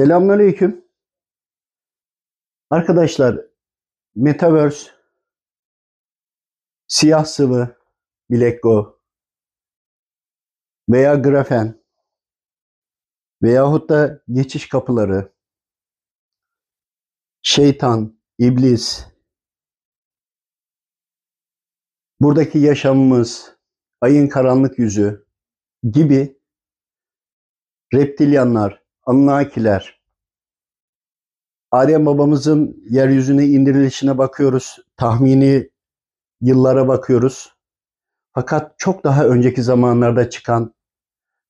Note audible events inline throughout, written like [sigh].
Selamünaleyküm. Arkadaşlar, Metaverse, siyah sıvı, Bilekgo veya grafen veyahut da geçiş kapıları, şeytan, iblis, buradaki yaşamımız, ayın karanlık yüzü gibi reptilyanlar, Anunnakiler, Adem babamızın yeryüzüne indirilişine bakıyoruz. Tahmini yıllara bakıyoruz. Fakat çok daha önceki zamanlarda çıkan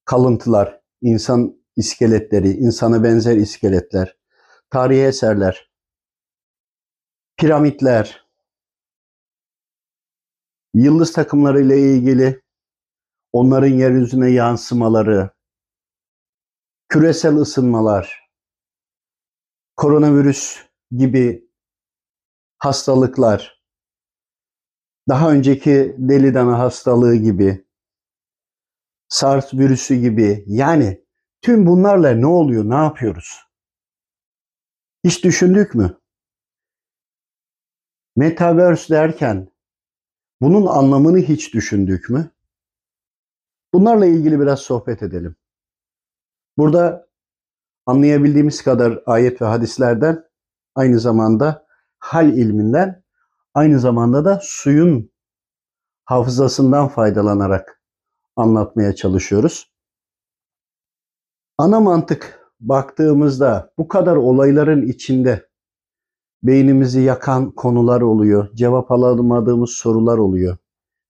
kalıntılar, insan iskeletleri, insana benzer iskeletler, tarihi eserler, piramitler, yıldız takımları ile ilgili onların yeryüzüne yansımaları, küresel ısınmalar, koronavirüs gibi hastalıklar, daha önceki deli dana hastalığı gibi, SARS virüsü gibi yani tüm bunlarla ne oluyor, ne yapıyoruz? Hiç düşündük mü? Metaverse derken bunun anlamını hiç düşündük mü? Bunlarla ilgili biraz sohbet edelim. Burada anlayabildiğimiz kadar ayet ve hadislerden aynı zamanda hal ilminden aynı zamanda da suyun hafızasından faydalanarak anlatmaya çalışıyoruz. Ana mantık baktığımızda bu kadar olayların içinde beynimizi yakan konular oluyor, cevap alamadığımız sorular oluyor.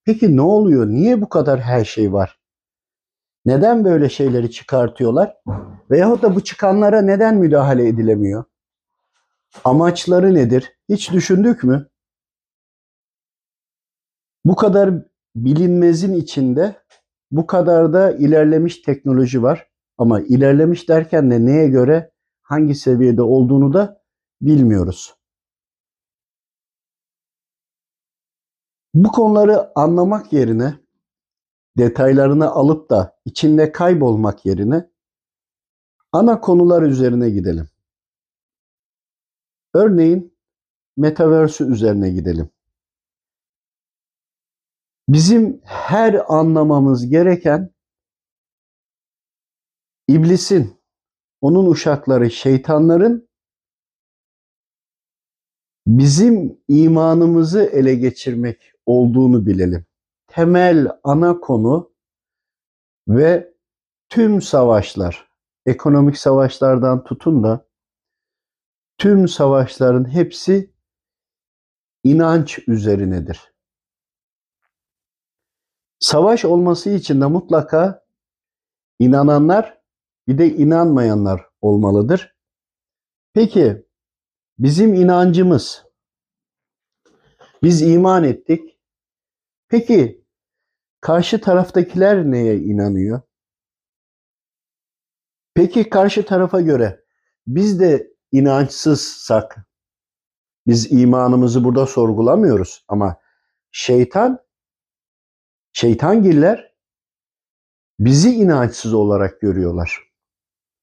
Peki ne oluyor? Niye bu kadar her şey var? Neden böyle şeyleri çıkartıyorlar? Veyahut da bu çıkanlara neden müdahale edilemiyor? Amaçları nedir? Hiç düşündük mü? Bu kadar bilinmezin içinde bu kadar da ilerlemiş teknoloji var. Ama ilerlemiş derken de neye göre, hangi seviyede olduğunu da bilmiyoruz. Bu konuları anlamak yerine detaylarını alıp da içinde kaybolmak yerine ana konular üzerine gidelim. Örneğin Metaverse üzerine gidelim. Bizim her anlamamız gereken iblisin, onun uşakları, şeytanların bizim imanımızı ele geçirmek olduğunu bilelim temel ana konu ve tüm savaşlar, ekonomik savaşlardan tutun da tüm savaşların hepsi inanç üzerinedir. Savaş olması için de mutlaka inananlar bir de inanmayanlar olmalıdır. Peki bizim inancımız biz iman ettik. Peki Karşı taraftakiler neye inanıyor? Peki karşı tarafa göre biz de inançsızsak biz imanımızı burada sorgulamıyoruz ama şeytan şeytangiller bizi inançsız olarak görüyorlar.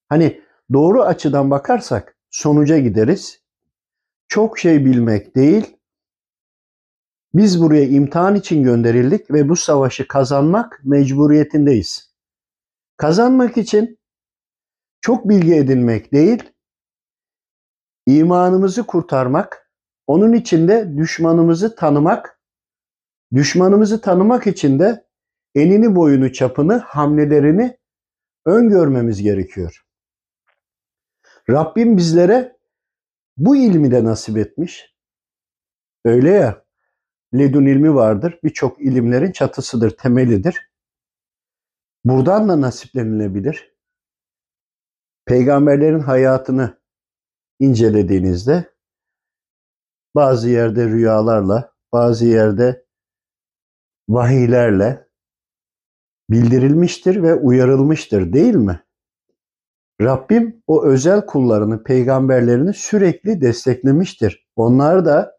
Hani doğru açıdan bakarsak sonuca gideriz. Çok şey bilmek değil, biz buraya imtihan için gönderildik ve bu savaşı kazanmak mecburiyetindeyiz. Kazanmak için çok bilgi edinmek değil, imanımızı kurtarmak, onun için de düşmanımızı tanımak, düşmanımızı tanımak için de enini boyunu çapını, hamlelerini öngörmemiz gerekiyor. Rabbim bizlere bu ilmi de nasip etmiş. Öyle ya, ledun ilmi vardır. Birçok ilimlerin çatısıdır, temelidir. Buradan da nasiplenilebilir. Peygamberlerin hayatını incelediğinizde bazı yerde rüyalarla, bazı yerde vahiylerle bildirilmiştir ve uyarılmıştır değil mi? Rabbim o özel kullarını, peygamberlerini sürekli desteklemiştir. Onlar da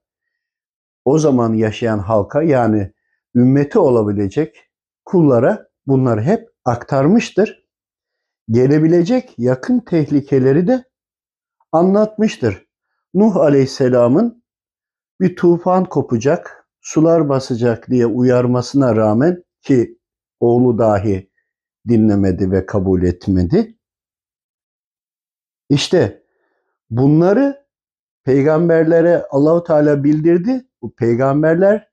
o zaman yaşayan halka yani ümmeti olabilecek kullara bunları hep aktarmıştır. Gelebilecek yakın tehlikeleri de anlatmıştır. Nuh Aleyhisselam'ın bir tufan kopacak, sular basacak diye uyarmasına rağmen ki oğlu dahi dinlemedi ve kabul etmedi. İşte bunları peygamberlere Allahu Teala bildirdi. Bu peygamberler,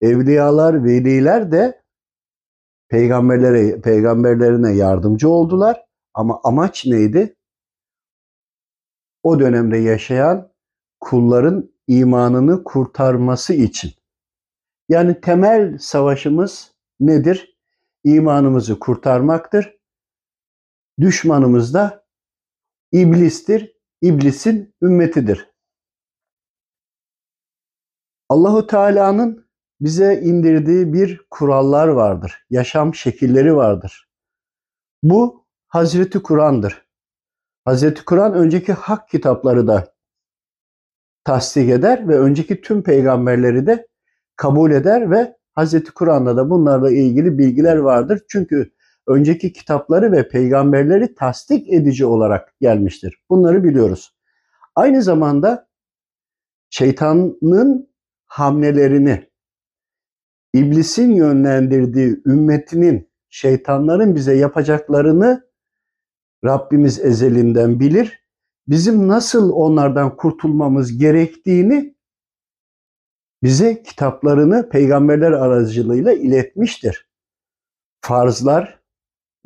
evliyalar, veliler de peygamberlere peygamberlerine yardımcı oldular. Ama amaç neydi? O dönemde yaşayan kulların imanını kurtarması için. Yani temel savaşımız nedir? İmanımızı kurtarmaktır. Düşmanımız da iblistir. İblisin ümmetidir. Allahu Teala'nın bize indirdiği bir kurallar vardır. Yaşam şekilleri vardır. Bu Hazreti Kur'an'dır. Hazreti Kur'an önceki hak kitapları da tasdik eder ve önceki tüm peygamberleri de kabul eder ve Hazreti Kur'an'da da bunlarla ilgili bilgiler vardır. Çünkü önceki kitapları ve peygamberleri tasdik edici olarak gelmiştir. Bunları biliyoruz. Aynı zamanda şeytanın hamlelerini, iblisin yönlendirdiği ümmetinin, şeytanların bize yapacaklarını Rabbimiz ezelinden bilir. Bizim nasıl onlardan kurtulmamız gerektiğini bize kitaplarını peygamberler aracılığıyla iletmiştir. Farzlar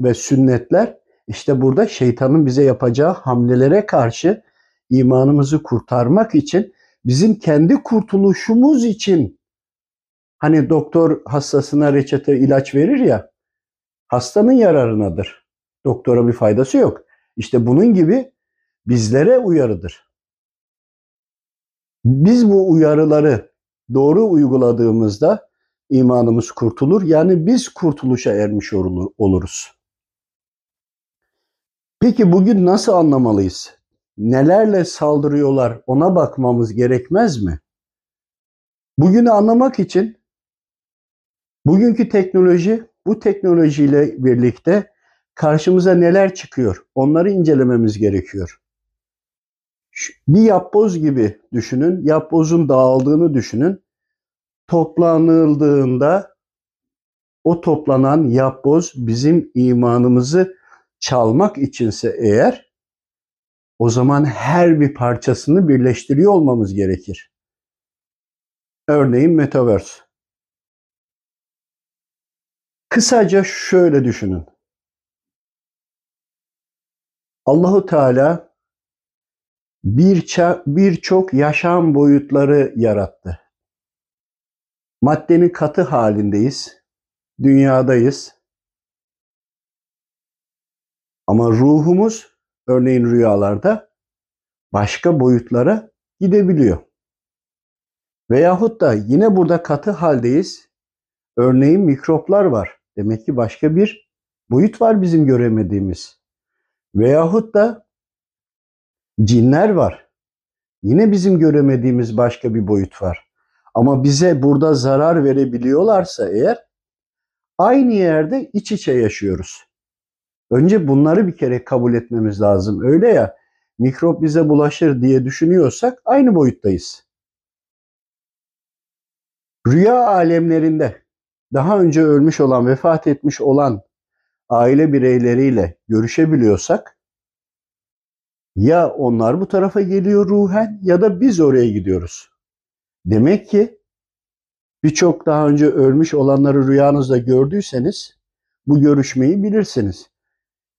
ve sünnetler işte burada şeytanın bize yapacağı hamlelere karşı imanımızı kurtarmak için bizim kendi kurtuluşumuz için hani doktor hastasına reçete ilaç verir ya hastanın yararınadır. Doktora bir faydası yok. İşte bunun gibi bizlere uyarıdır. Biz bu uyarıları doğru uyguladığımızda imanımız kurtulur. Yani biz kurtuluşa ermiş oluruz. Peki bugün nasıl anlamalıyız? Nelerle saldırıyorlar ona bakmamız gerekmez mi? Bugünü anlamak için bugünkü teknoloji bu teknolojiyle birlikte karşımıza neler çıkıyor onları incelememiz gerekiyor. Bir yapboz gibi düşünün, yapbozun dağıldığını düşünün. Toplanıldığında o toplanan yapboz bizim imanımızı çalmak içinse eğer o zaman her bir parçasını birleştiriyor olmamız gerekir. Örneğin Metaverse. Kısaca şöyle düşünün. Allahu Teala birçok bir yaşam boyutları yarattı. Maddenin katı halindeyiz. Dünyadayız. Ama ruhumuz örneğin rüyalarda başka boyutlara gidebiliyor. Veyahut da yine burada katı haldeyiz. Örneğin mikroplar var. Demek ki başka bir boyut var bizim göremediğimiz. Veyahut da cinler var. Yine bizim göremediğimiz başka bir boyut var. Ama bize burada zarar verebiliyorlarsa eğer aynı yerde iç içe yaşıyoruz. Önce bunları bir kere kabul etmemiz lazım. Öyle ya mikrop bize bulaşır diye düşünüyorsak aynı boyuttayız. Rüya alemlerinde daha önce ölmüş olan, vefat etmiş olan aile bireyleriyle görüşebiliyorsak ya onlar bu tarafa geliyor ruhen ya da biz oraya gidiyoruz. Demek ki birçok daha önce ölmüş olanları rüyanızda gördüyseniz bu görüşmeyi bilirsiniz.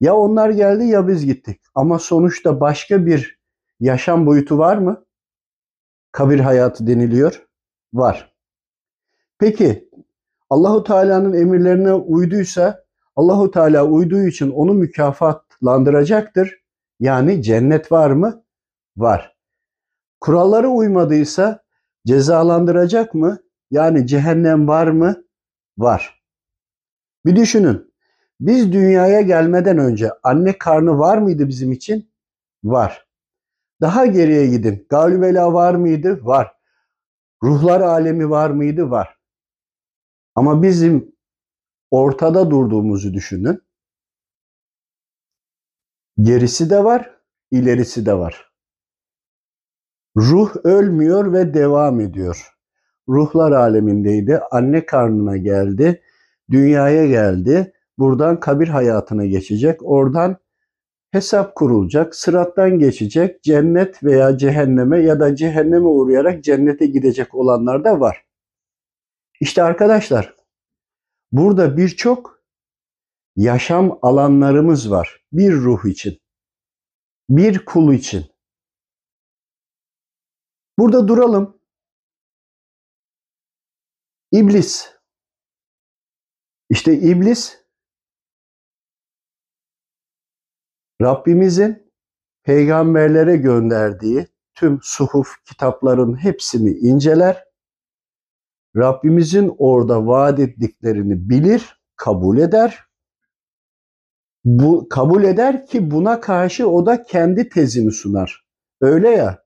Ya onlar geldi ya biz gittik. Ama sonuçta başka bir yaşam boyutu var mı? Kabir hayatı deniliyor. Var. Peki Allahu Teala'nın emirlerine uyduysa Allahu Teala uyduğu için onu mükafatlandıracaktır. Yani cennet var mı? Var. Kurallara uymadıysa cezalandıracak mı? Yani cehennem var mı? Var. Bir düşünün. Biz dünyaya gelmeden önce anne karnı var mıydı bizim için? Var. Daha geriye gidin. Galibela var mıydı? Var. Ruhlar alemi var mıydı? Var. Ama bizim ortada durduğumuzu düşünün. Gerisi de var, ilerisi de var. Ruh ölmüyor ve devam ediyor. Ruhlar alemindeydi. Anne karnına geldi. Dünyaya geldi. Buradan kabir hayatına geçecek. Oradan hesap kurulacak. Sırattan geçecek. Cennet veya cehenneme ya da cehenneme uğrayarak cennete gidecek olanlar da var. İşte arkadaşlar burada birçok yaşam alanlarımız var. Bir ruh için. Bir kul için. Burada duralım. İblis. İşte iblis Rabbimizin peygamberlere gönderdiği tüm suhuf kitapların hepsini inceler. Rabbimizin orada vaat ettiklerini bilir, kabul eder. Bu kabul eder ki buna karşı o da kendi tezini sunar. Öyle ya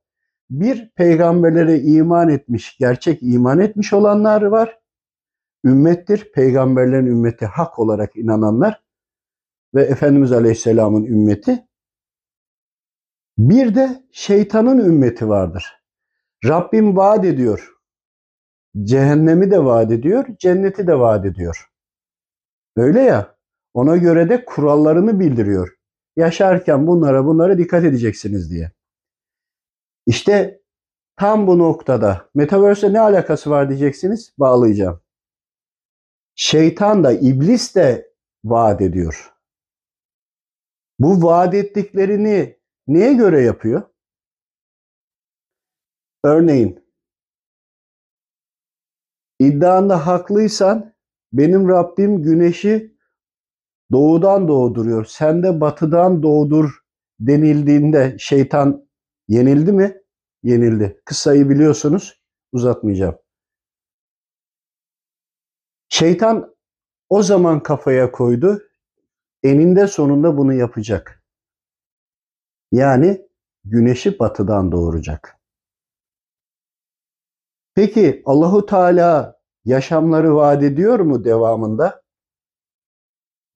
bir peygamberlere iman etmiş, gerçek iman etmiş olanlar var. Ümmettir. Peygamberlerin ümmeti hak olarak inananlar ve Efendimiz Aleyhisselam'ın ümmeti. Bir de şeytanın ümmeti vardır. Rabbim vaat ediyor. Cehennemi de vaat ediyor, cenneti de vaat ediyor. Öyle ya, ona göre de kurallarını bildiriyor. Yaşarken bunlara bunlara dikkat edeceksiniz diye. İşte tam bu noktada Metaverse'e ne alakası var diyeceksiniz, bağlayacağım. Şeytan da, iblis de vaat ediyor. Bu vaat ettiklerini neye göre yapıyor? Örneğin iddianda haklıysan benim Rabbim güneşi doğudan doğduruyor. Sen de batıdan doğdur denildiğinde şeytan yenildi mi? Yenildi. Kısayı biliyorsunuz. Uzatmayacağım. Şeytan o zaman kafaya koydu eninde sonunda bunu yapacak. Yani güneşi batıdan doğuracak. Peki Allahu Teala yaşamları vaat ediyor mu devamında?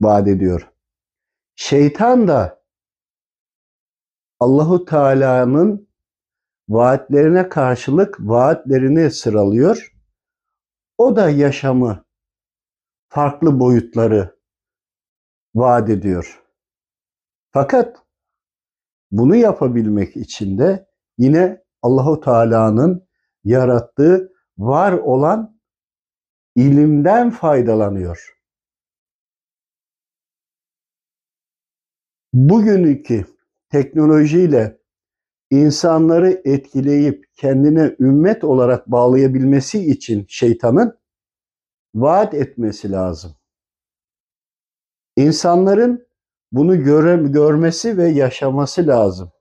Vaat ediyor. Şeytan da Allahu Teala'nın vaatlerine karşılık vaatlerini sıralıyor. O da yaşamı farklı boyutları vaat ediyor. Fakat bunu yapabilmek için de yine Allahu Teala'nın yarattığı var olan ilimden faydalanıyor. Bugünkü teknolojiyle insanları etkileyip kendine ümmet olarak bağlayabilmesi için şeytanın vaat etmesi lazım. İnsanların bunu göre, görmesi ve yaşaması lazım.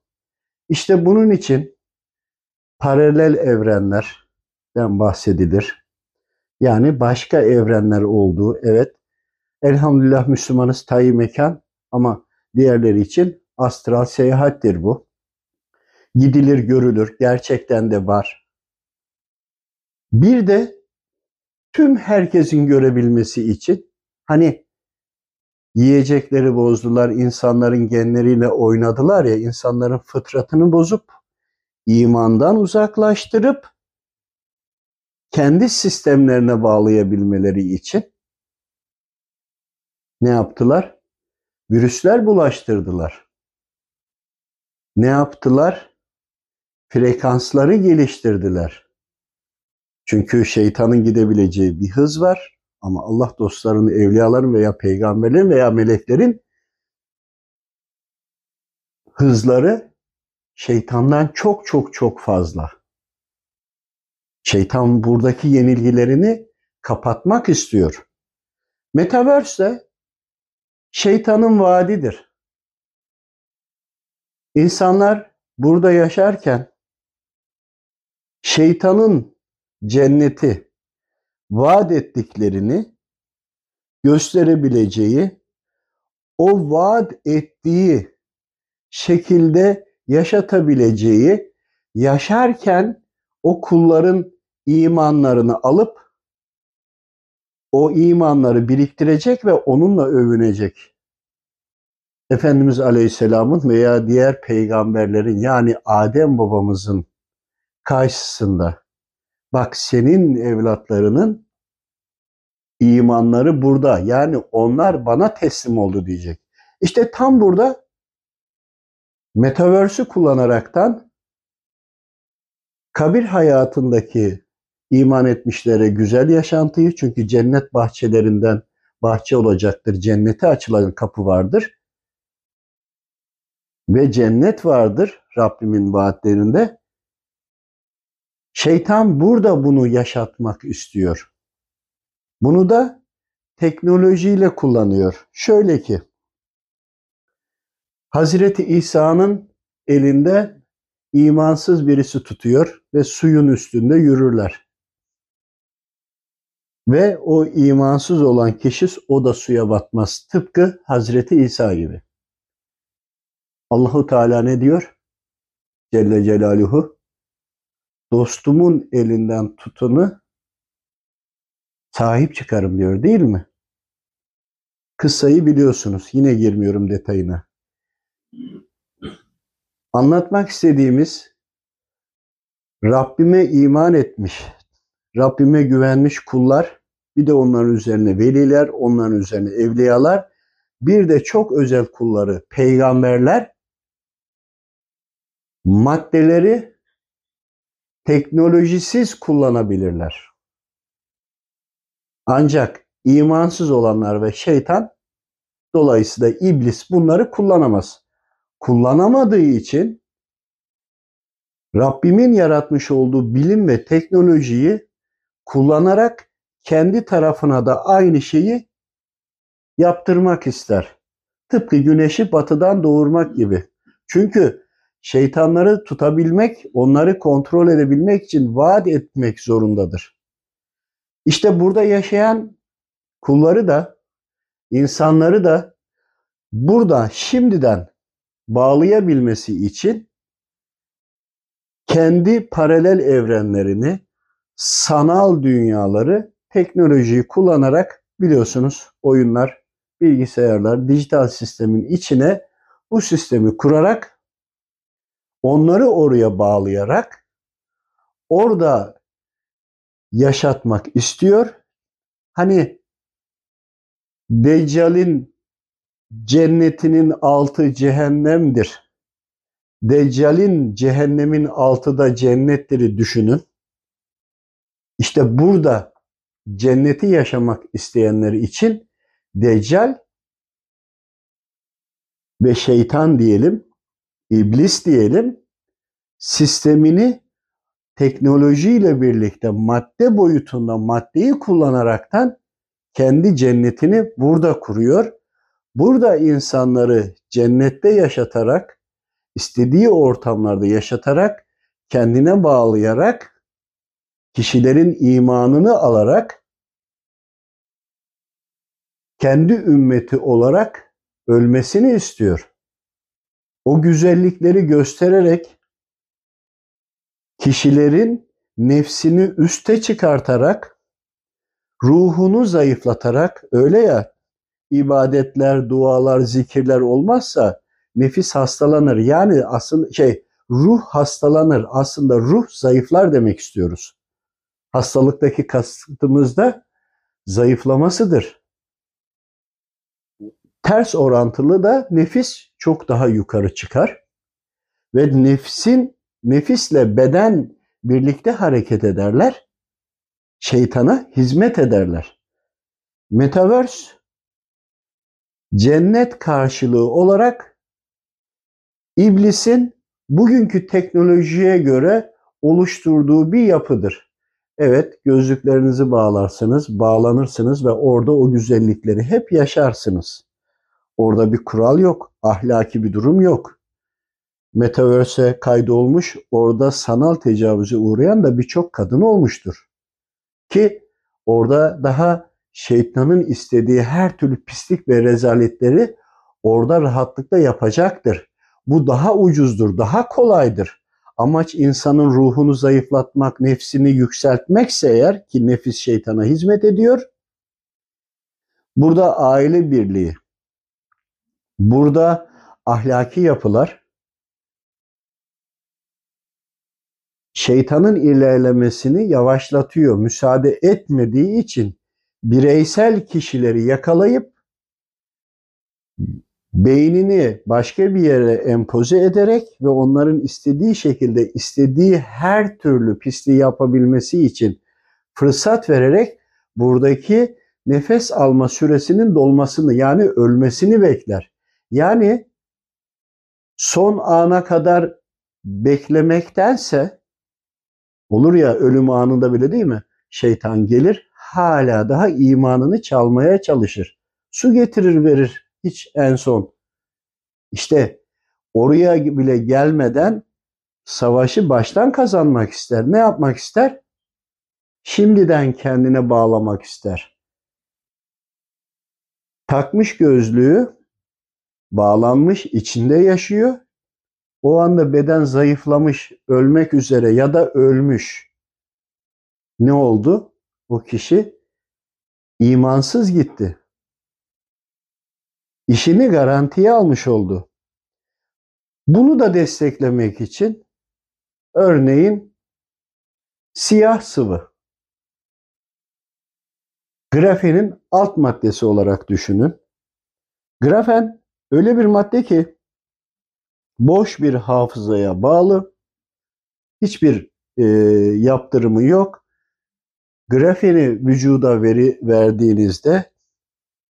İşte bunun için paralel evrenlerden bahsedilir. Yani başka evrenler olduğu, evet. Elhamdülillah Müslümanız tayyi mekan ama diğerleri için astral seyahattir bu. Gidilir, görülür, gerçekten de var. Bir de tüm herkesin görebilmesi için hani yiyecekleri bozdular, insanların genleriyle oynadılar ya, insanların fıtratını bozup imandan uzaklaştırıp kendi sistemlerine bağlayabilmeleri için ne yaptılar? Virüsler bulaştırdılar. Ne yaptılar? Frekansları geliştirdiler. Çünkü şeytanın gidebileceği bir hız var. Ama Allah dostlarının, evliyaların veya peygamberlerin veya meleklerin hızları şeytandan çok çok çok fazla. Şeytan buradaki yenilgilerini kapatmak istiyor. Metaverse de şeytanın vaadidir. İnsanlar burada yaşarken şeytanın cenneti, vaat ettiklerini gösterebileceği, o vaat ettiği şekilde yaşatabileceği, yaşarken o kulların imanlarını alıp o imanları biriktirecek ve onunla övünecek. Efendimiz Aleyhisselam'ın veya diğer peygamberlerin yani Adem babamızın karşısında. Bak senin evlatlarının imanları burada. Yani onlar bana teslim oldu diyecek. İşte tam burada Metaverse'ü kullanaraktan kabir hayatındaki iman etmişlere güzel yaşantıyı çünkü cennet bahçelerinden bahçe olacaktır. Cennete açılan kapı vardır. Ve cennet vardır Rabbimin vaatlerinde. Şeytan burada bunu yaşatmak istiyor. Bunu da teknolojiyle kullanıyor. Şöyle ki Hazreti İsa'nın elinde imansız birisi tutuyor ve suyun üstünde yürürler. Ve o imansız olan kişi o da suya batmaz. Tıpkı Hazreti İsa gibi. Allahu Teala ne diyor? Celle Celaluhu dostumun elinden tutunu sahip çıkarım diyor değil mi? Kıssayı biliyorsunuz. Yine girmiyorum detayına. Anlatmak istediğimiz Rabbime iman etmiş, Rabbime güvenmiş kullar, bir de onların üzerine veliler, onların üzerine evliyalar, bir de çok özel kulları, peygamberler maddeleri teknolojisiz kullanabilirler. Ancak imansız olanlar ve şeytan dolayısıyla iblis bunları kullanamaz. Kullanamadığı için Rabbimin yaratmış olduğu bilim ve teknolojiyi kullanarak kendi tarafına da aynı şeyi yaptırmak ister. Tıpkı güneşi batıdan doğurmak gibi. Çünkü şeytanları tutabilmek, onları kontrol edebilmek için vaat etmek zorundadır. İşte burada yaşayan kulları da, insanları da burada şimdiden bağlayabilmesi için kendi paralel evrenlerini, sanal dünyaları teknolojiyi kullanarak biliyorsunuz oyunlar, bilgisayarlar, dijital sistemin içine bu sistemi kurarak onları oraya bağlayarak orada yaşatmak istiyor. Hani Deccal'in cennetinin altı cehennemdir. Deccal'in cehennemin altı da cennettir düşünün. İşte burada cenneti yaşamak isteyenler için Deccal ve şeytan diyelim, iblis diyelim, sistemini teknolojiyle birlikte madde boyutunda maddeyi kullanaraktan kendi cennetini burada kuruyor. Burada insanları cennette yaşatarak, istediği ortamlarda yaşatarak, kendine bağlayarak, kişilerin imanını alarak, kendi ümmeti olarak ölmesini istiyor. O güzellikleri göstererek kişilerin nefsini üste çıkartarak, ruhunu zayıflatarak, öyle ya ibadetler, dualar, zikirler olmazsa nefis hastalanır. Yani aslında şey ruh hastalanır. Aslında ruh zayıflar demek istiyoruz. Hastalıktaki kastımız da zayıflamasıdır. Ters orantılı da nefis çok daha yukarı çıkar ve nefsin nefisle beden birlikte hareket ederler. Şeytana hizmet ederler. Metaverse cennet karşılığı olarak iblisin bugünkü teknolojiye göre oluşturduğu bir yapıdır. Evet, gözlüklerinizi bağlarsınız, bağlanırsınız ve orada o güzellikleri hep yaşarsınız. Orada bir kural yok, ahlaki bir durum yok. Metaverse'e kaydolmuş, orada sanal tecavüze uğrayan da birçok kadın olmuştur. Ki orada daha şeytanın istediği her türlü pislik ve rezaletleri orada rahatlıkla yapacaktır. Bu daha ucuzdur, daha kolaydır. Amaç insanın ruhunu zayıflatmak, nefsini yükseltmekse eğer ki nefis şeytana hizmet ediyor. Burada aile birliği, burada ahlaki yapılar, şeytanın ilerlemesini yavaşlatıyor. Müsaade etmediği için bireysel kişileri yakalayıp beynini başka bir yere empoze ederek ve onların istediği şekilde istediği her türlü pisliği yapabilmesi için fırsat vererek buradaki nefes alma süresinin dolmasını yani ölmesini bekler. Yani son ana kadar beklemektense olur ya ölüm anında bile değil mi? Şeytan gelir hala daha imanını çalmaya çalışır. Su getirir verir hiç en son. İşte oraya bile gelmeden savaşı baştan kazanmak ister. Ne yapmak ister? Şimdiden kendine bağlamak ister. Takmış gözlüğü, bağlanmış, içinde yaşıyor. O anda beden zayıflamış, ölmek üzere ya da ölmüş. Ne oldu? O kişi imansız gitti. İşini garantiye almış oldu. Bunu da desteklemek için örneğin siyah sıvı grafenin alt maddesi olarak düşünün. Grafen öyle bir madde ki boş bir hafızaya bağlı, hiçbir e, yaptırımı yok. Grafeni vücuda veri verdiğinizde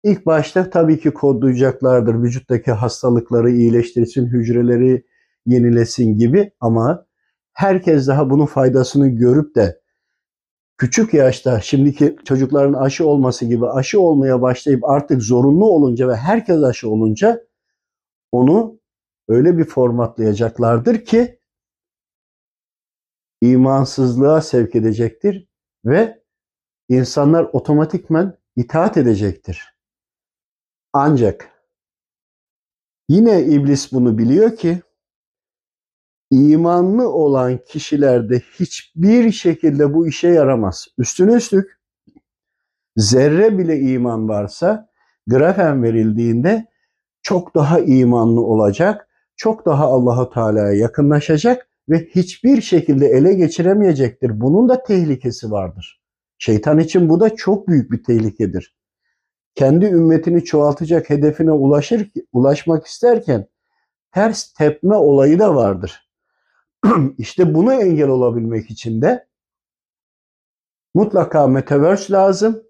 ilk başta tabii ki kodlayacaklardır. Vücuttaki hastalıkları iyileştirsin, hücreleri yenilesin gibi ama herkes daha bunun faydasını görüp de küçük yaşta şimdiki çocukların aşı olması gibi aşı olmaya başlayıp artık zorunlu olunca ve herkes aşı olunca onu öyle bir formatlayacaklardır ki imansızlığa sevk edecektir ve insanlar otomatikmen itaat edecektir. Ancak yine iblis bunu biliyor ki imanlı olan kişilerde hiçbir şekilde bu işe yaramaz. Üstüne üstlük zerre bile iman varsa grafen verildiğinde çok daha imanlı olacak, çok daha Allahu Teala'ya yakınlaşacak ve hiçbir şekilde ele geçiremeyecektir. Bunun da tehlikesi vardır. Şeytan için bu da çok büyük bir tehlikedir. Kendi ümmetini çoğaltacak hedefine ulaşır ulaşmak isterken ters tepme olayı da vardır. [clears throat] İşte buna engel olabilmek için de mutlaka metaverse lazım.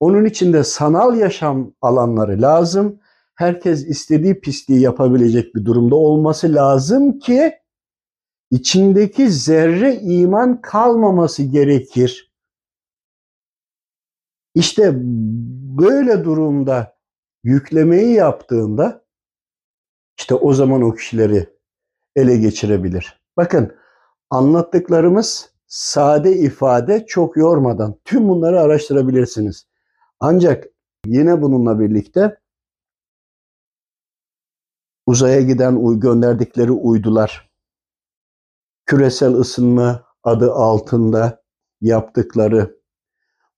Onun için de sanal yaşam alanları lazım. Herkes istediği pisliği yapabilecek bir durumda olması lazım ki içindeki zerre iman kalmaması gerekir. İşte böyle durumda yüklemeyi yaptığında işte o zaman o kişileri ele geçirebilir. Bakın anlattıklarımız sade ifade çok yormadan tüm bunları araştırabilirsiniz. Ancak yine bununla birlikte uzaya giden gönderdikleri uydular küresel ısınma adı altında yaptıkları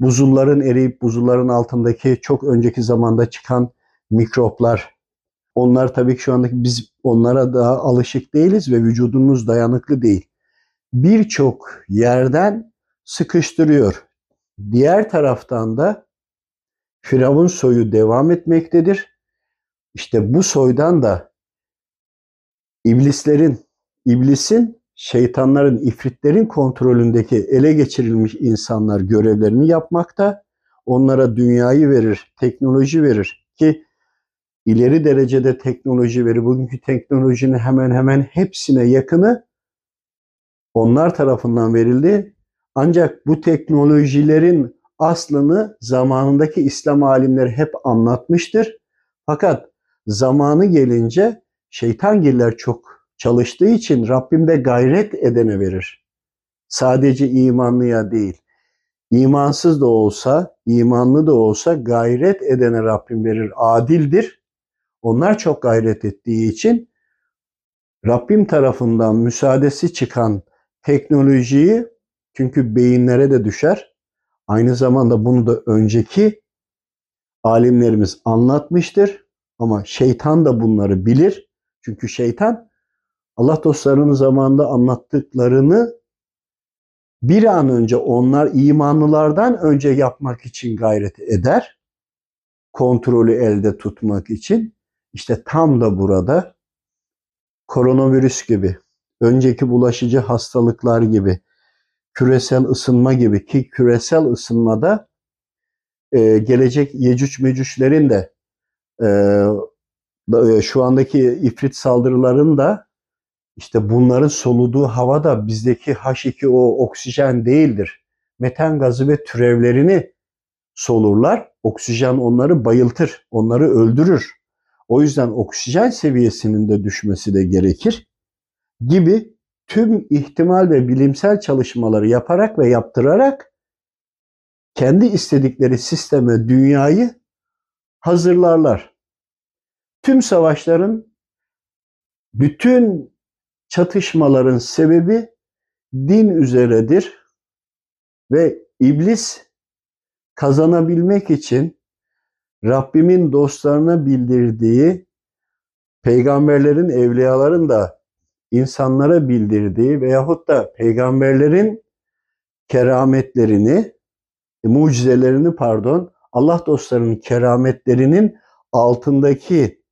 buzulların eriyip buzulların altındaki çok önceki zamanda çıkan mikroplar onlar tabii ki şu andaki biz onlara daha alışık değiliz ve vücudumuz dayanıklı değil. Birçok yerden sıkıştırıyor. Diğer taraftan da Firavun soyu devam etmektedir. İşte bu soydan da iblislerin, iblisin, şeytanların, ifritlerin kontrolündeki ele geçirilmiş insanlar görevlerini yapmakta. Onlara dünyayı verir, teknoloji verir ki ileri derecede teknoloji veri, bugünkü teknolojinin hemen hemen hepsine yakını onlar tarafından verildi. Ancak bu teknolojilerin aslını zamanındaki İslam alimleri hep anlatmıştır. Fakat zamanı gelince şeytangiller çok çalıştığı için Rabbim de gayret edene verir. Sadece imanlıya değil. İmansız da olsa, imanlı da olsa gayret edene Rabbim verir. Adildir. Onlar çok gayret ettiği için Rabbim tarafından müsaadesi çıkan teknolojiyi çünkü beyinlere de düşer. Aynı zamanda bunu da önceki alimlerimiz anlatmıştır. Ama şeytan da bunları bilir. Çünkü şeytan Allah dostlarının zamanında anlattıklarını bir an önce onlar imanlılardan önce yapmak için gayret eder. Kontrolü elde tutmak için. İşte tam da burada koronavirüs gibi, önceki bulaşıcı hastalıklar gibi, küresel ısınma gibi ki küresel ısınmada e, gelecek Yecüc Mecüclerin de e, şu andaki ifrit saldırıların da işte bunların soluduğu hava da bizdeki H2O oksijen değildir. Metan gazı ve türevlerini solurlar. Oksijen onları bayıltır, onları öldürür. O yüzden oksijen seviyesinin de düşmesi de gerekir gibi tüm ihtimal ve bilimsel çalışmaları yaparak ve yaptırarak kendi istedikleri sisteme dünyayı hazırlarlar. Tüm savaşların, bütün çatışmaların sebebi din üzeredir ve iblis kazanabilmek için Rabbimin dostlarına bildirdiği, peygamberlerin, evliyaların da insanlara bildirdiği veyahut da peygamberlerin kerametlerini, mucizelerini pardon, Allah dostlarının kerametlerinin altındaki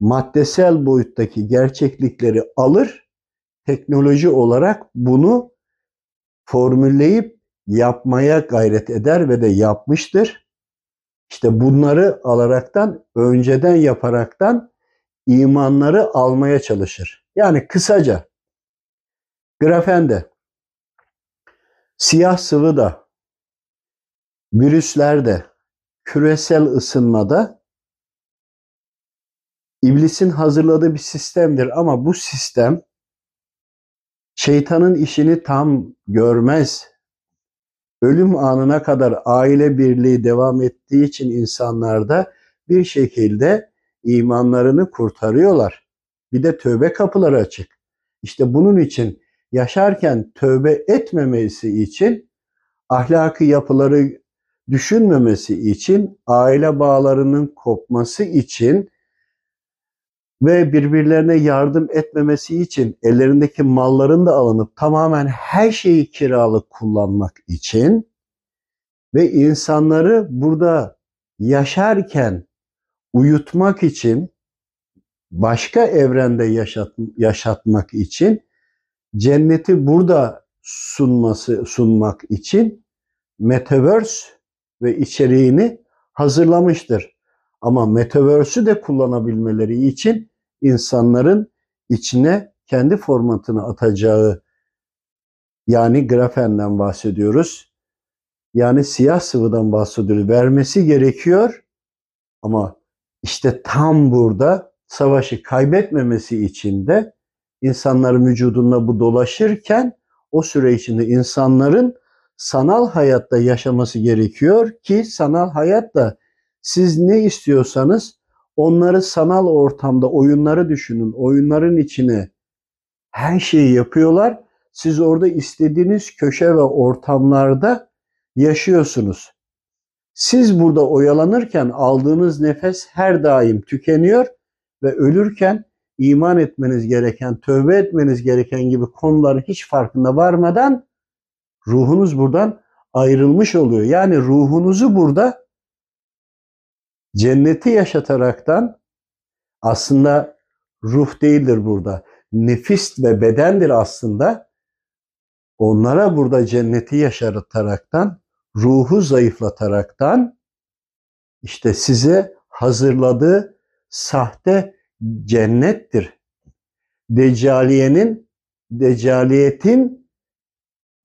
maddesel boyuttaki gerçeklikleri alır, teknoloji olarak bunu formülleyip yapmaya gayret eder ve de yapmıştır. İşte bunları alaraktan, önceden yaparaktan imanları almaya çalışır. Yani kısaca grafende, siyah sıvı da, virüslerde, küresel ısınmada iblisin hazırladığı bir sistemdir ama bu sistem şeytanın işini tam görmez. Ölüm anına kadar aile birliği devam ettiği için insanlarda bir şekilde imanlarını kurtarıyorlar. Bir de tövbe kapıları açık. İşte bunun için yaşarken tövbe etmemesi için ahlaki yapıları düşünmemesi için, aile bağlarının kopması için ve birbirlerine yardım etmemesi için ellerindeki malların da alınıp tamamen her şeyi kiralık kullanmak için ve insanları burada yaşarken uyutmak için başka evrende yaşat, yaşatmak için cenneti burada sunması sunmak için metaverse ve içeriğini hazırlamıştır. Ama metaverse'ü de kullanabilmeleri için insanların içine kendi formatını atacağı yani grafenden bahsediyoruz. Yani siyah sıvıdan bahsediyoruz. Vermesi gerekiyor ama işte tam burada savaşı kaybetmemesi için de insanların vücudunda bu dolaşırken o süre içinde insanların sanal hayatta yaşaması gerekiyor ki sanal hayatta siz ne istiyorsanız onları sanal ortamda oyunları düşünün. Oyunların içine her şeyi yapıyorlar. Siz orada istediğiniz köşe ve ortamlarda yaşıyorsunuz. Siz burada oyalanırken aldığınız nefes her daim tükeniyor ve ölürken iman etmeniz gereken, tövbe etmeniz gereken gibi konuların hiç farkında varmadan ruhunuz buradan ayrılmış oluyor. Yani ruhunuzu burada cenneti yaşataraktan aslında ruh değildir burada. Nefis ve bedendir aslında. Onlara burada cenneti yaşataraktan, ruhu zayıflataraktan işte size hazırladığı sahte cennettir. Deccaliyenin, deccaliyetin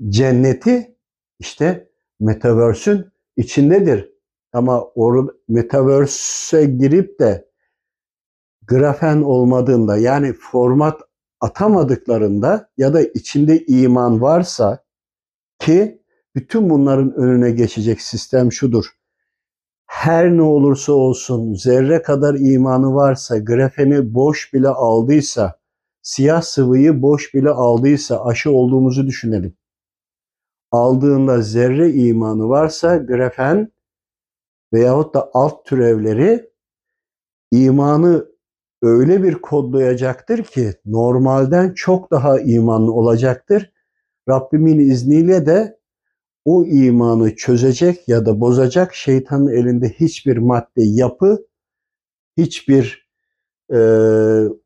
cenneti işte metaverse'ün içindedir. Ama or metaverse'e girip de grafen olmadığında yani format atamadıklarında ya da içinde iman varsa ki bütün bunların önüne geçecek sistem şudur. Her ne olursa olsun zerre kadar imanı varsa, grafeni boş bile aldıysa, siyah sıvıyı boş bile aldıysa aşı olduğumuzu düşünelim. Aldığında zerre imanı varsa grafen veyahut da alt türevleri imanı öyle bir kodlayacaktır ki normalden çok daha imanlı olacaktır. Rabbimin izniyle de o imanı çözecek ya da bozacak şeytanın elinde hiçbir madde, yapı, hiçbir e,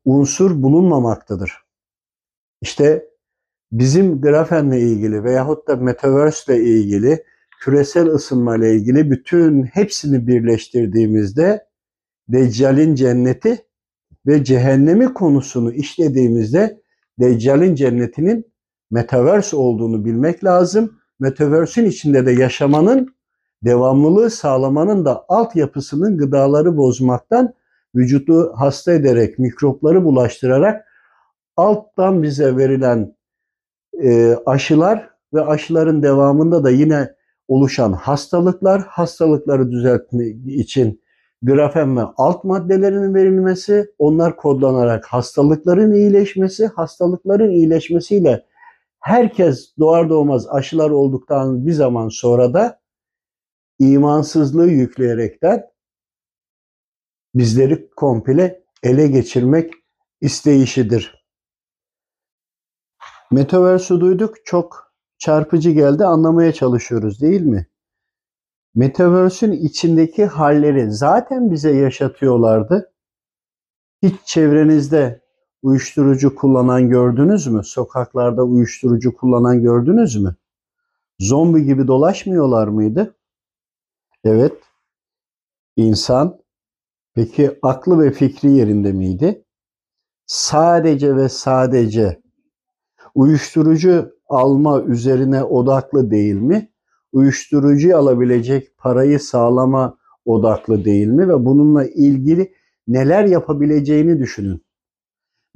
unsur bulunmamaktadır. İşte bizim grafenle ilgili veyahut da metaverse ile ilgili küresel ısınma ile ilgili bütün hepsini birleştirdiğimizde Deccal'in cenneti ve cehennemi konusunu işlediğimizde Deccal'in cennetinin metaverse olduğunu bilmek lazım. Metaverse'ün içinde de yaşamanın devamlılığı sağlamanın da altyapısının gıdaları bozmaktan vücudu hasta ederek, mikropları bulaştırarak alttan bize verilen e, aşılar ve aşıların devamında da yine oluşan hastalıklar, hastalıkları düzeltmek için grafen ve alt maddelerinin verilmesi, onlar kodlanarak hastalıkların iyileşmesi, hastalıkların iyileşmesiyle herkes doğar doğmaz aşılar olduktan bir zaman sonra da imansızlığı yükleyerekten bizleri komple ele geçirmek isteyişidir. Metaverse'ü duyduk. Çok çarpıcı geldi. Anlamaya çalışıyoruz değil mi? Metaverse'ün içindeki halleri zaten bize yaşatıyorlardı. Hiç çevrenizde uyuşturucu kullanan gördünüz mü? Sokaklarda uyuşturucu kullanan gördünüz mü? Zombi gibi dolaşmıyorlar mıydı? Evet. İnsan peki aklı ve fikri yerinde miydi? Sadece ve sadece uyuşturucu alma üzerine odaklı değil mi? Uyuşturucu alabilecek parayı sağlama odaklı değil mi? Ve bununla ilgili neler yapabileceğini düşünün.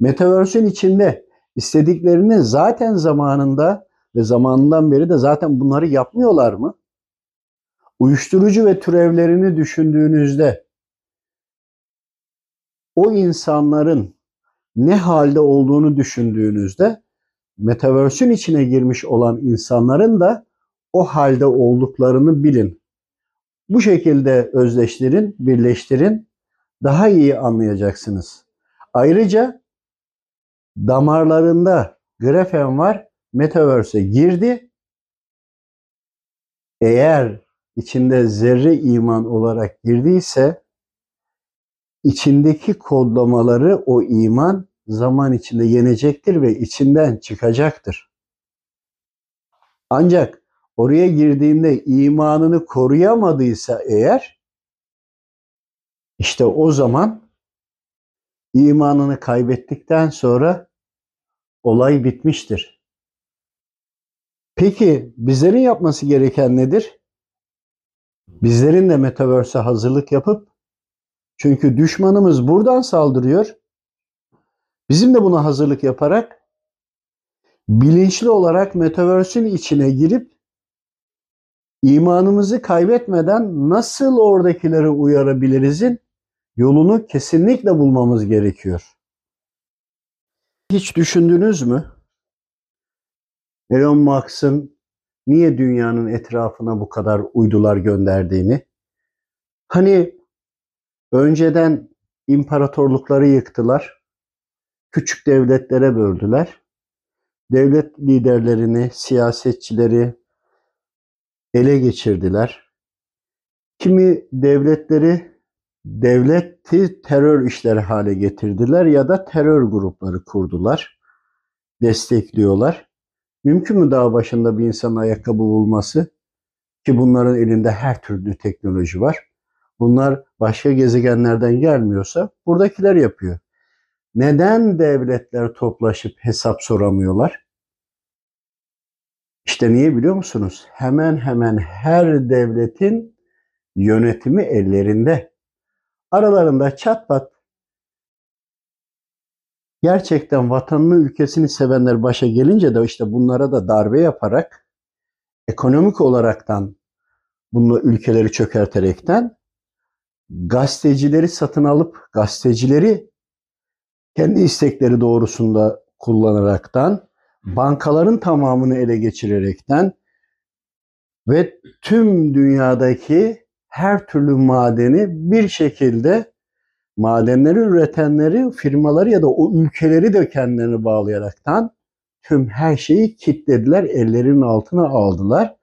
Metaverse'ün içinde istediklerini zaten zamanında ve zamanından beri de zaten bunları yapmıyorlar mı? Uyuşturucu ve türevlerini düşündüğünüzde o insanların ne halde olduğunu düşündüğünüzde Metaverse'ün içine girmiş olan insanların da o halde olduklarını bilin. Bu şekilde özleştirin, birleştirin, daha iyi anlayacaksınız. Ayrıca damarlarında grafen var, Metaverse'e girdi. Eğer içinde zerre iman olarak girdiyse içindeki kodlamaları o iman zaman içinde yenecektir ve içinden çıkacaktır. Ancak oraya girdiğinde imanını koruyamadıysa eğer işte o zaman imanını kaybettikten sonra olay bitmiştir. Peki bizlerin yapması gereken nedir? Bizlerin de metaverse'e hazırlık yapıp çünkü düşmanımız buradan saldırıyor. Bizim de buna hazırlık yaparak bilinçli olarak metaverse'ün içine girip imanımızı kaybetmeden nasıl oradakileri uyarabilirizin yolunu kesinlikle bulmamız gerekiyor. Hiç düşündünüz mü? Elon Musk'ın niye dünyanın etrafına bu kadar uydular gönderdiğini? Hani önceden imparatorlukları yıktılar küçük devletlere böldüler. Devlet liderlerini, siyasetçileri ele geçirdiler. Kimi devletleri devleti terör işleri hale getirdiler ya da terör grupları kurdular. Destekliyorlar. Mümkün mü daha başında bir insanın ayakkabı bulması? Ki bunların elinde her türlü teknoloji var. Bunlar başka gezegenlerden gelmiyorsa buradakiler yapıyor. Neden devletler toplaşıp hesap soramıyorlar? İşte niye biliyor musunuz? Hemen hemen her devletin yönetimi ellerinde. Aralarında çat pat gerçekten vatanını, ülkesini sevenler başa gelince de işte bunlara da darbe yaparak ekonomik olaraktan bunu ülkeleri çökerterekten gazetecileri satın alıp gazetecileri kendi istekleri doğrusunda kullanaraktan, bankaların tamamını ele geçirerekten ve tüm dünyadaki her türlü madeni bir şekilde madenleri üretenleri, firmaları ya da o ülkeleri de kendilerini bağlayaraktan tüm her şeyi kilitlediler, ellerinin altına aldılar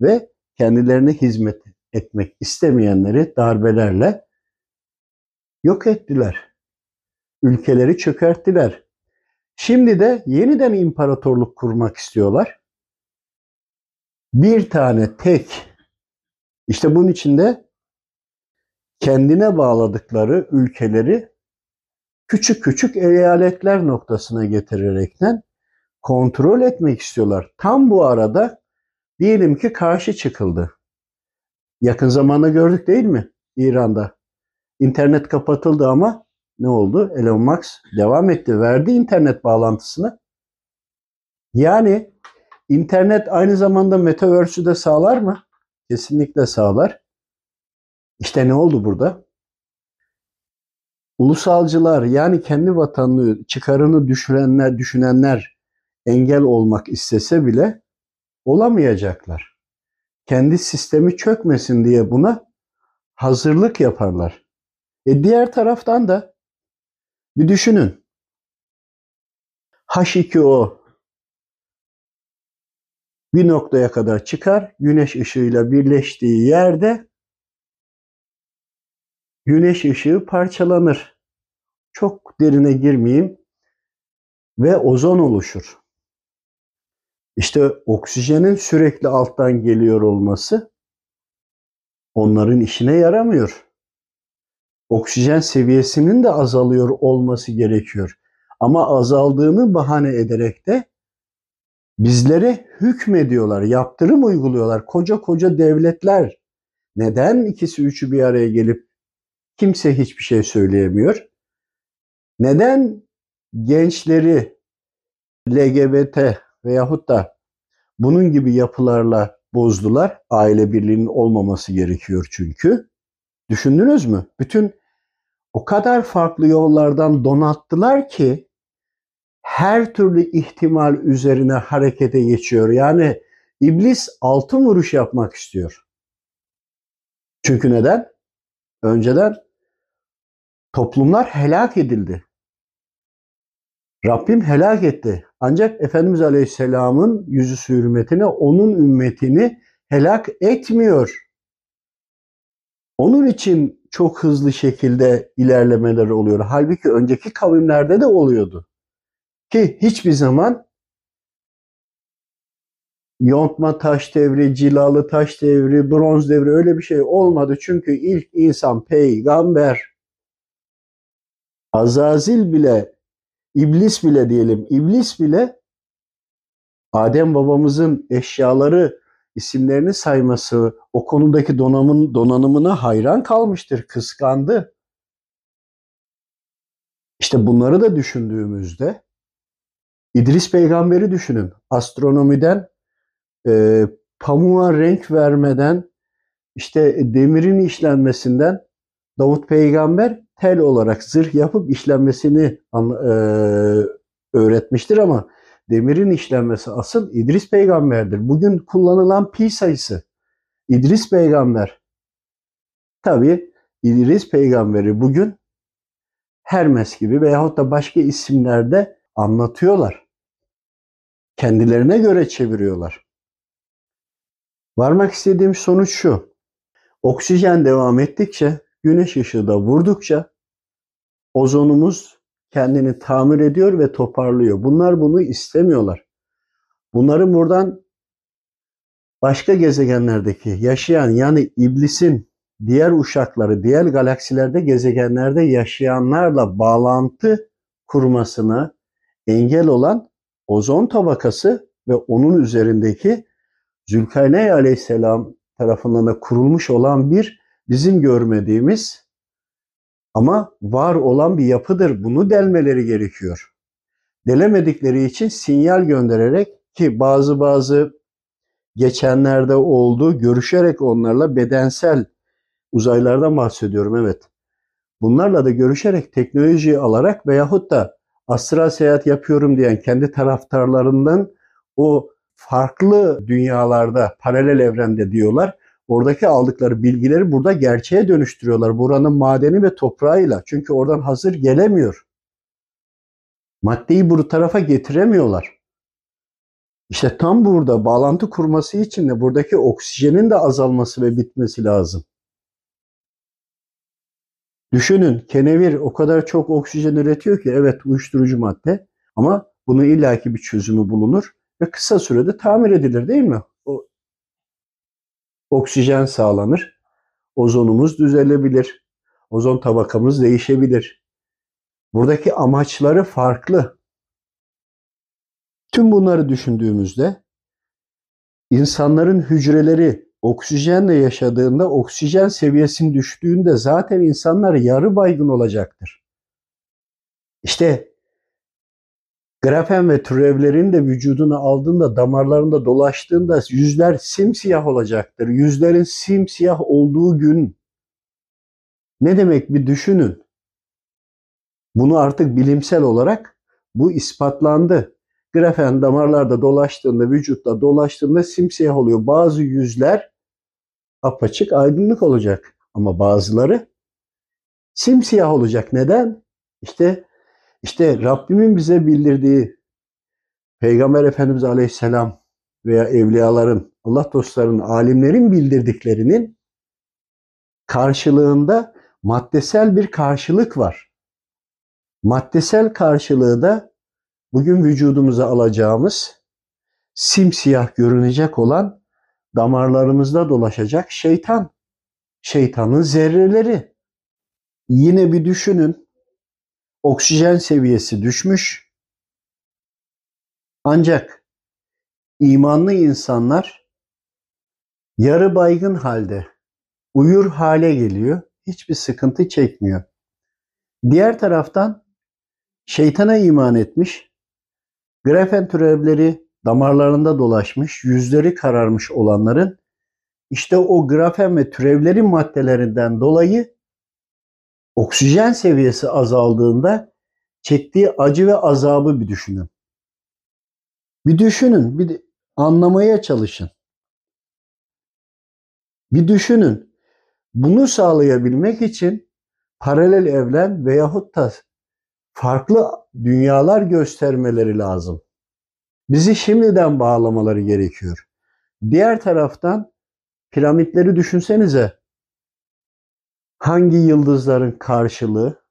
ve kendilerine hizmet etmek istemeyenleri darbelerle yok ettiler. Ülkeleri çökerttiler. Şimdi de yeniden imparatorluk kurmak istiyorlar. Bir tane tek işte bunun içinde kendine bağladıkları ülkeleri küçük küçük eyaletler noktasına getirerekten kontrol etmek istiyorlar. Tam bu arada diyelim ki karşı çıkıldı. Yakın zamanda gördük değil mi İran'da? İnternet kapatıldı ama ne oldu? Elon Musk devam etti. Verdi internet bağlantısını. Yani internet aynı zamanda metaverse'ü de sağlar mı? Kesinlikle sağlar. İşte ne oldu burada? Ulusalcılar yani kendi vatanını, çıkarını düşürenler, düşünenler engel olmak istese bile olamayacaklar. Kendi sistemi çökmesin diye buna hazırlık yaparlar. E diğer taraftan da bir düşünün. H2O bir noktaya kadar çıkar, güneş ışığıyla birleştiği yerde güneş ışığı parçalanır. Çok derine girmeyeyim ve ozon oluşur. İşte oksijenin sürekli alttan geliyor olması onların işine yaramıyor. Oksijen seviyesinin de azalıyor olması gerekiyor. Ama azaldığını bahane ederek de bizlere hükmediyorlar, yaptırım uyguluyorlar. Koca koca devletler neden ikisi üçü bir araya gelip kimse hiçbir şey söyleyemiyor? Neden gençleri LGBT veyahut da bunun gibi yapılarla bozdular? Aile birliğinin olmaması gerekiyor çünkü. Düşündünüz mü? Bütün o kadar farklı yollardan donattılar ki her türlü ihtimal üzerine harekete geçiyor. Yani iblis altın vuruş yapmak istiyor. Çünkü neden? Önceden toplumlar helak edildi. Rabbim helak etti. Ancak Efendimiz Aleyhisselam'ın yüzü hürmetine onun ümmetini helak etmiyor. Onun için çok hızlı şekilde ilerlemeler oluyor. Halbuki önceki kavimlerde de oluyordu. Ki hiçbir zaman yontma taş devri, cilalı taş devri, bronz devri öyle bir şey olmadı. Çünkü ilk insan peygamber. Azazil bile, iblis bile diyelim, iblis bile Adem babamızın eşyaları isimlerini sayması, o konudaki donanımın, donanımına hayran kalmıştır, kıskandı. İşte bunları da düşündüğümüzde İdris peygamberi düşünün. Astronomiden e, pamuğa renk vermeden işte demirin işlenmesinden Davut peygamber tel olarak zırh yapıp işlenmesini e, öğretmiştir ama demirin işlenmesi asıl İdris peygamberdir. Bugün kullanılan pi sayısı İdris peygamber. Tabi İdris peygamberi bugün Hermes gibi veyahut da başka isimlerde anlatıyorlar. Kendilerine göre çeviriyorlar. Varmak istediğim sonuç şu. Oksijen devam ettikçe, güneş ışığı da vurdukça ozonumuz kendini tamir ediyor ve toparlıyor. Bunlar bunu istemiyorlar. Bunların buradan başka gezegenlerdeki yaşayan yani iblisin diğer uşakları, diğer galaksilerde, gezegenlerde yaşayanlarla bağlantı kurmasına engel olan ozon tabakası ve onun üzerindeki Zülkarneyn aleyhisselam tarafından da kurulmuş olan bir bizim görmediğimiz ama var olan bir yapıdır. Bunu delmeleri gerekiyor. Delemedikleri için sinyal göndererek ki bazı bazı geçenlerde oldu görüşerek onlarla bedensel uzaylardan bahsediyorum evet. Bunlarla da görüşerek teknolojiyi alarak veyahut da astral seyahat yapıyorum diyen kendi taraftarlarından o farklı dünyalarda, paralel evrende diyorlar. Oradaki aldıkları bilgileri burada gerçeğe dönüştürüyorlar. Buranın madeni ve toprağıyla. Çünkü oradan hazır gelemiyor. Maddeyi bu tarafa getiremiyorlar. İşte tam burada bağlantı kurması için de buradaki oksijenin de azalması ve bitmesi lazım. Düşünün kenevir o kadar çok oksijen üretiyor ki evet uyuşturucu madde ama bunun illaki bir çözümü bulunur ve kısa sürede tamir edilir değil mi? Oksijen sağlanır. Ozonumuz düzelebilir. Ozon tabakamız değişebilir. Buradaki amaçları farklı. Tüm bunları düşündüğümüzde insanların hücreleri oksijenle yaşadığında oksijen seviyesinin düştüğünde zaten insanlar yarı baygın olacaktır. İşte grafen ve türevlerin de vücuduna aldığında damarlarında dolaştığında yüzler simsiyah olacaktır. Yüzlerin simsiyah olduğu gün ne demek bir düşünün. Bunu artık bilimsel olarak bu ispatlandı. Grafen damarlarda dolaştığında, vücutta dolaştığında simsiyah oluyor. Bazı yüzler apaçık aydınlık olacak ama bazıları simsiyah olacak. Neden? İşte işte Rabbimin bize bildirdiği Peygamber Efendimiz Aleyhisselam veya evliyaların, Allah dostlarının, alimlerin bildirdiklerinin karşılığında maddesel bir karşılık var. Maddesel karşılığı da bugün vücudumuza alacağımız simsiyah görünecek olan damarlarımızda dolaşacak şeytan. Şeytanın zerreleri. Yine bir düşünün. Oksijen seviyesi düşmüş. Ancak imanlı insanlar yarı baygın halde uyur hale geliyor. Hiçbir sıkıntı çekmiyor. Diğer taraftan şeytana iman etmiş, grafen türevleri damarlarında dolaşmış, yüzleri kararmış olanların işte o grafen ve türevlerin maddelerinden dolayı oksijen seviyesi azaldığında çektiği acı ve azabı bir düşünün. Bir düşünün, bir anlamaya çalışın. Bir düşünün. Bunu sağlayabilmek için paralel evren veyahut da farklı dünyalar göstermeleri lazım. Bizi şimdiden bağlamaları gerekiyor. Diğer taraftan piramitleri düşünsenize. Hangi yıldızların karşılığı?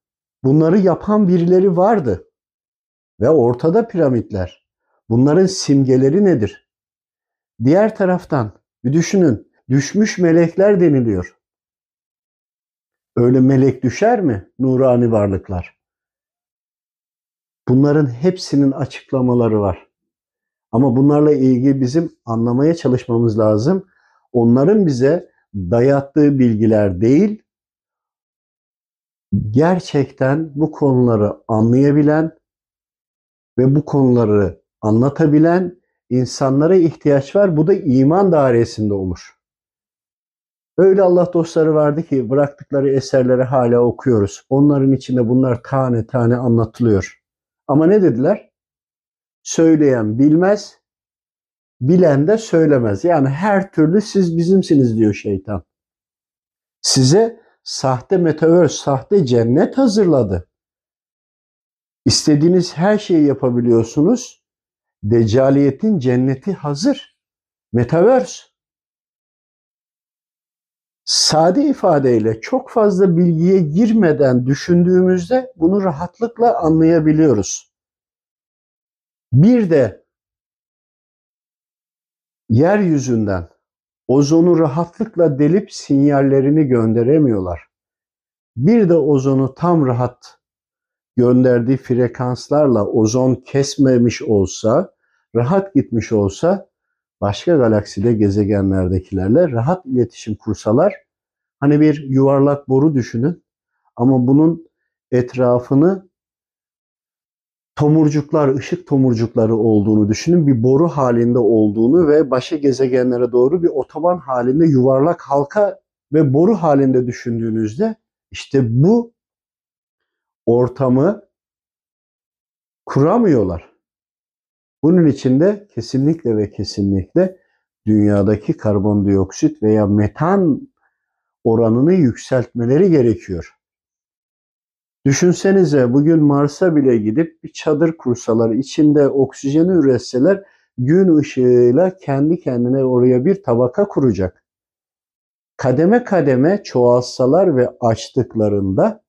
Bunları yapan birileri vardı. Ve ortada piramitler. Bunların simgeleri nedir? Diğer taraftan bir düşünün. Düşmüş melekler deniliyor. Öyle melek düşer mi? Nurani varlıklar. Bunların hepsinin açıklamaları var. Ama bunlarla ilgili bizim anlamaya çalışmamız lazım. Onların bize dayattığı bilgiler değil, gerçekten bu konuları anlayabilen ve bu konuları anlatabilen insanlara ihtiyaç var. Bu da iman dairesinde olur. Öyle Allah dostları vardı ki bıraktıkları eserleri hala okuyoruz. Onların içinde bunlar tane tane anlatılıyor. Ama ne dediler? Söyleyen bilmez, bilen de söylemez. Yani her türlü siz bizimsiniz diyor şeytan. Size sahte metaverse, sahte cennet hazırladı. İstediğiniz her şeyi yapabiliyorsunuz. Deccaliyetin cenneti hazır. Metaverse. Sade ifadeyle çok fazla bilgiye girmeden düşündüğümüzde bunu rahatlıkla anlayabiliyoruz. Bir de yeryüzünden ozonu rahatlıkla delip sinyallerini gönderemiyorlar. Bir de ozonu tam rahat gönderdiği frekanslarla ozon kesmemiş olsa, rahat gitmiş olsa başka galakside gezegenlerdekilerle rahat iletişim kursalar hani bir yuvarlak boru düşünün ama bunun etrafını tomurcuklar, ışık tomurcukları olduğunu düşünün. Bir boru halinde olduğunu ve başka gezegenlere doğru bir otoban halinde yuvarlak halka ve boru halinde düşündüğünüzde işte bu ortamı kuramıyorlar. Bunun için de kesinlikle ve kesinlikle dünyadaki karbondioksit veya metan oranını yükseltmeleri gerekiyor. Düşünsenize bugün Mars'a bile gidip bir çadır kursalar, içinde oksijeni üretseler gün ışığıyla kendi kendine oraya bir tabaka kuracak. Kademe kademe çoğalsalar ve açtıklarında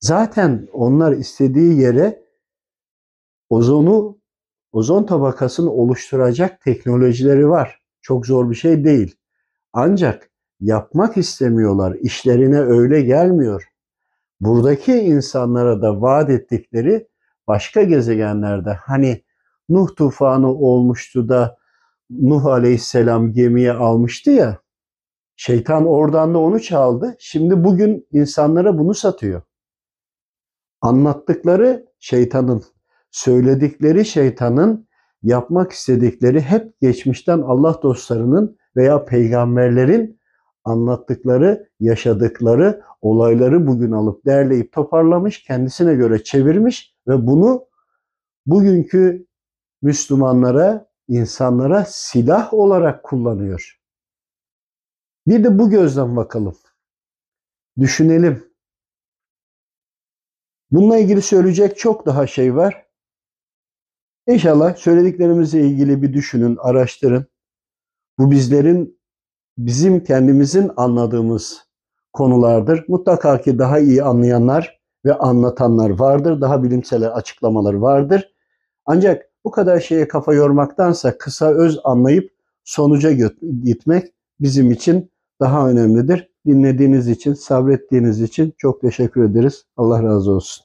zaten onlar istediği yere ozonu, ozon tabakasını oluşturacak teknolojileri var. Çok zor bir şey değil. Ancak yapmak istemiyorlar. İşlerine öyle gelmiyor. Buradaki insanlara da vaat ettikleri başka gezegenlerde hani Nuh tufanı olmuştu da Nuh aleyhisselam gemiye almıştı ya. Şeytan oradan da onu çaldı. Şimdi bugün insanlara bunu satıyor. Anlattıkları şeytanın, söyledikleri şeytanın, yapmak istedikleri hep geçmişten Allah dostlarının veya peygamberlerin anlattıkları, yaşadıkları olayları bugün alıp derleyip toparlamış, kendisine göre çevirmiş ve bunu bugünkü Müslümanlara, insanlara silah olarak kullanıyor. Bir de bu gözden bakalım. Düşünelim. Bununla ilgili söyleyecek çok daha şey var. İnşallah söylediklerimizle ilgili bir düşünün, araştırın. Bu bizlerin, bizim kendimizin anladığımız konulardır. Mutlaka ki daha iyi anlayanlar ve anlatanlar vardır. Daha bilimsel açıklamalar vardır. Ancak bu kadar şeye kafa yormaktansa kısa öz anlayıp sonuca gitmek bizim için daha önemlidir. Dinlediğiniz için, sabrettiğiniz için çok teşekkür ederiz. Allah razı olsun.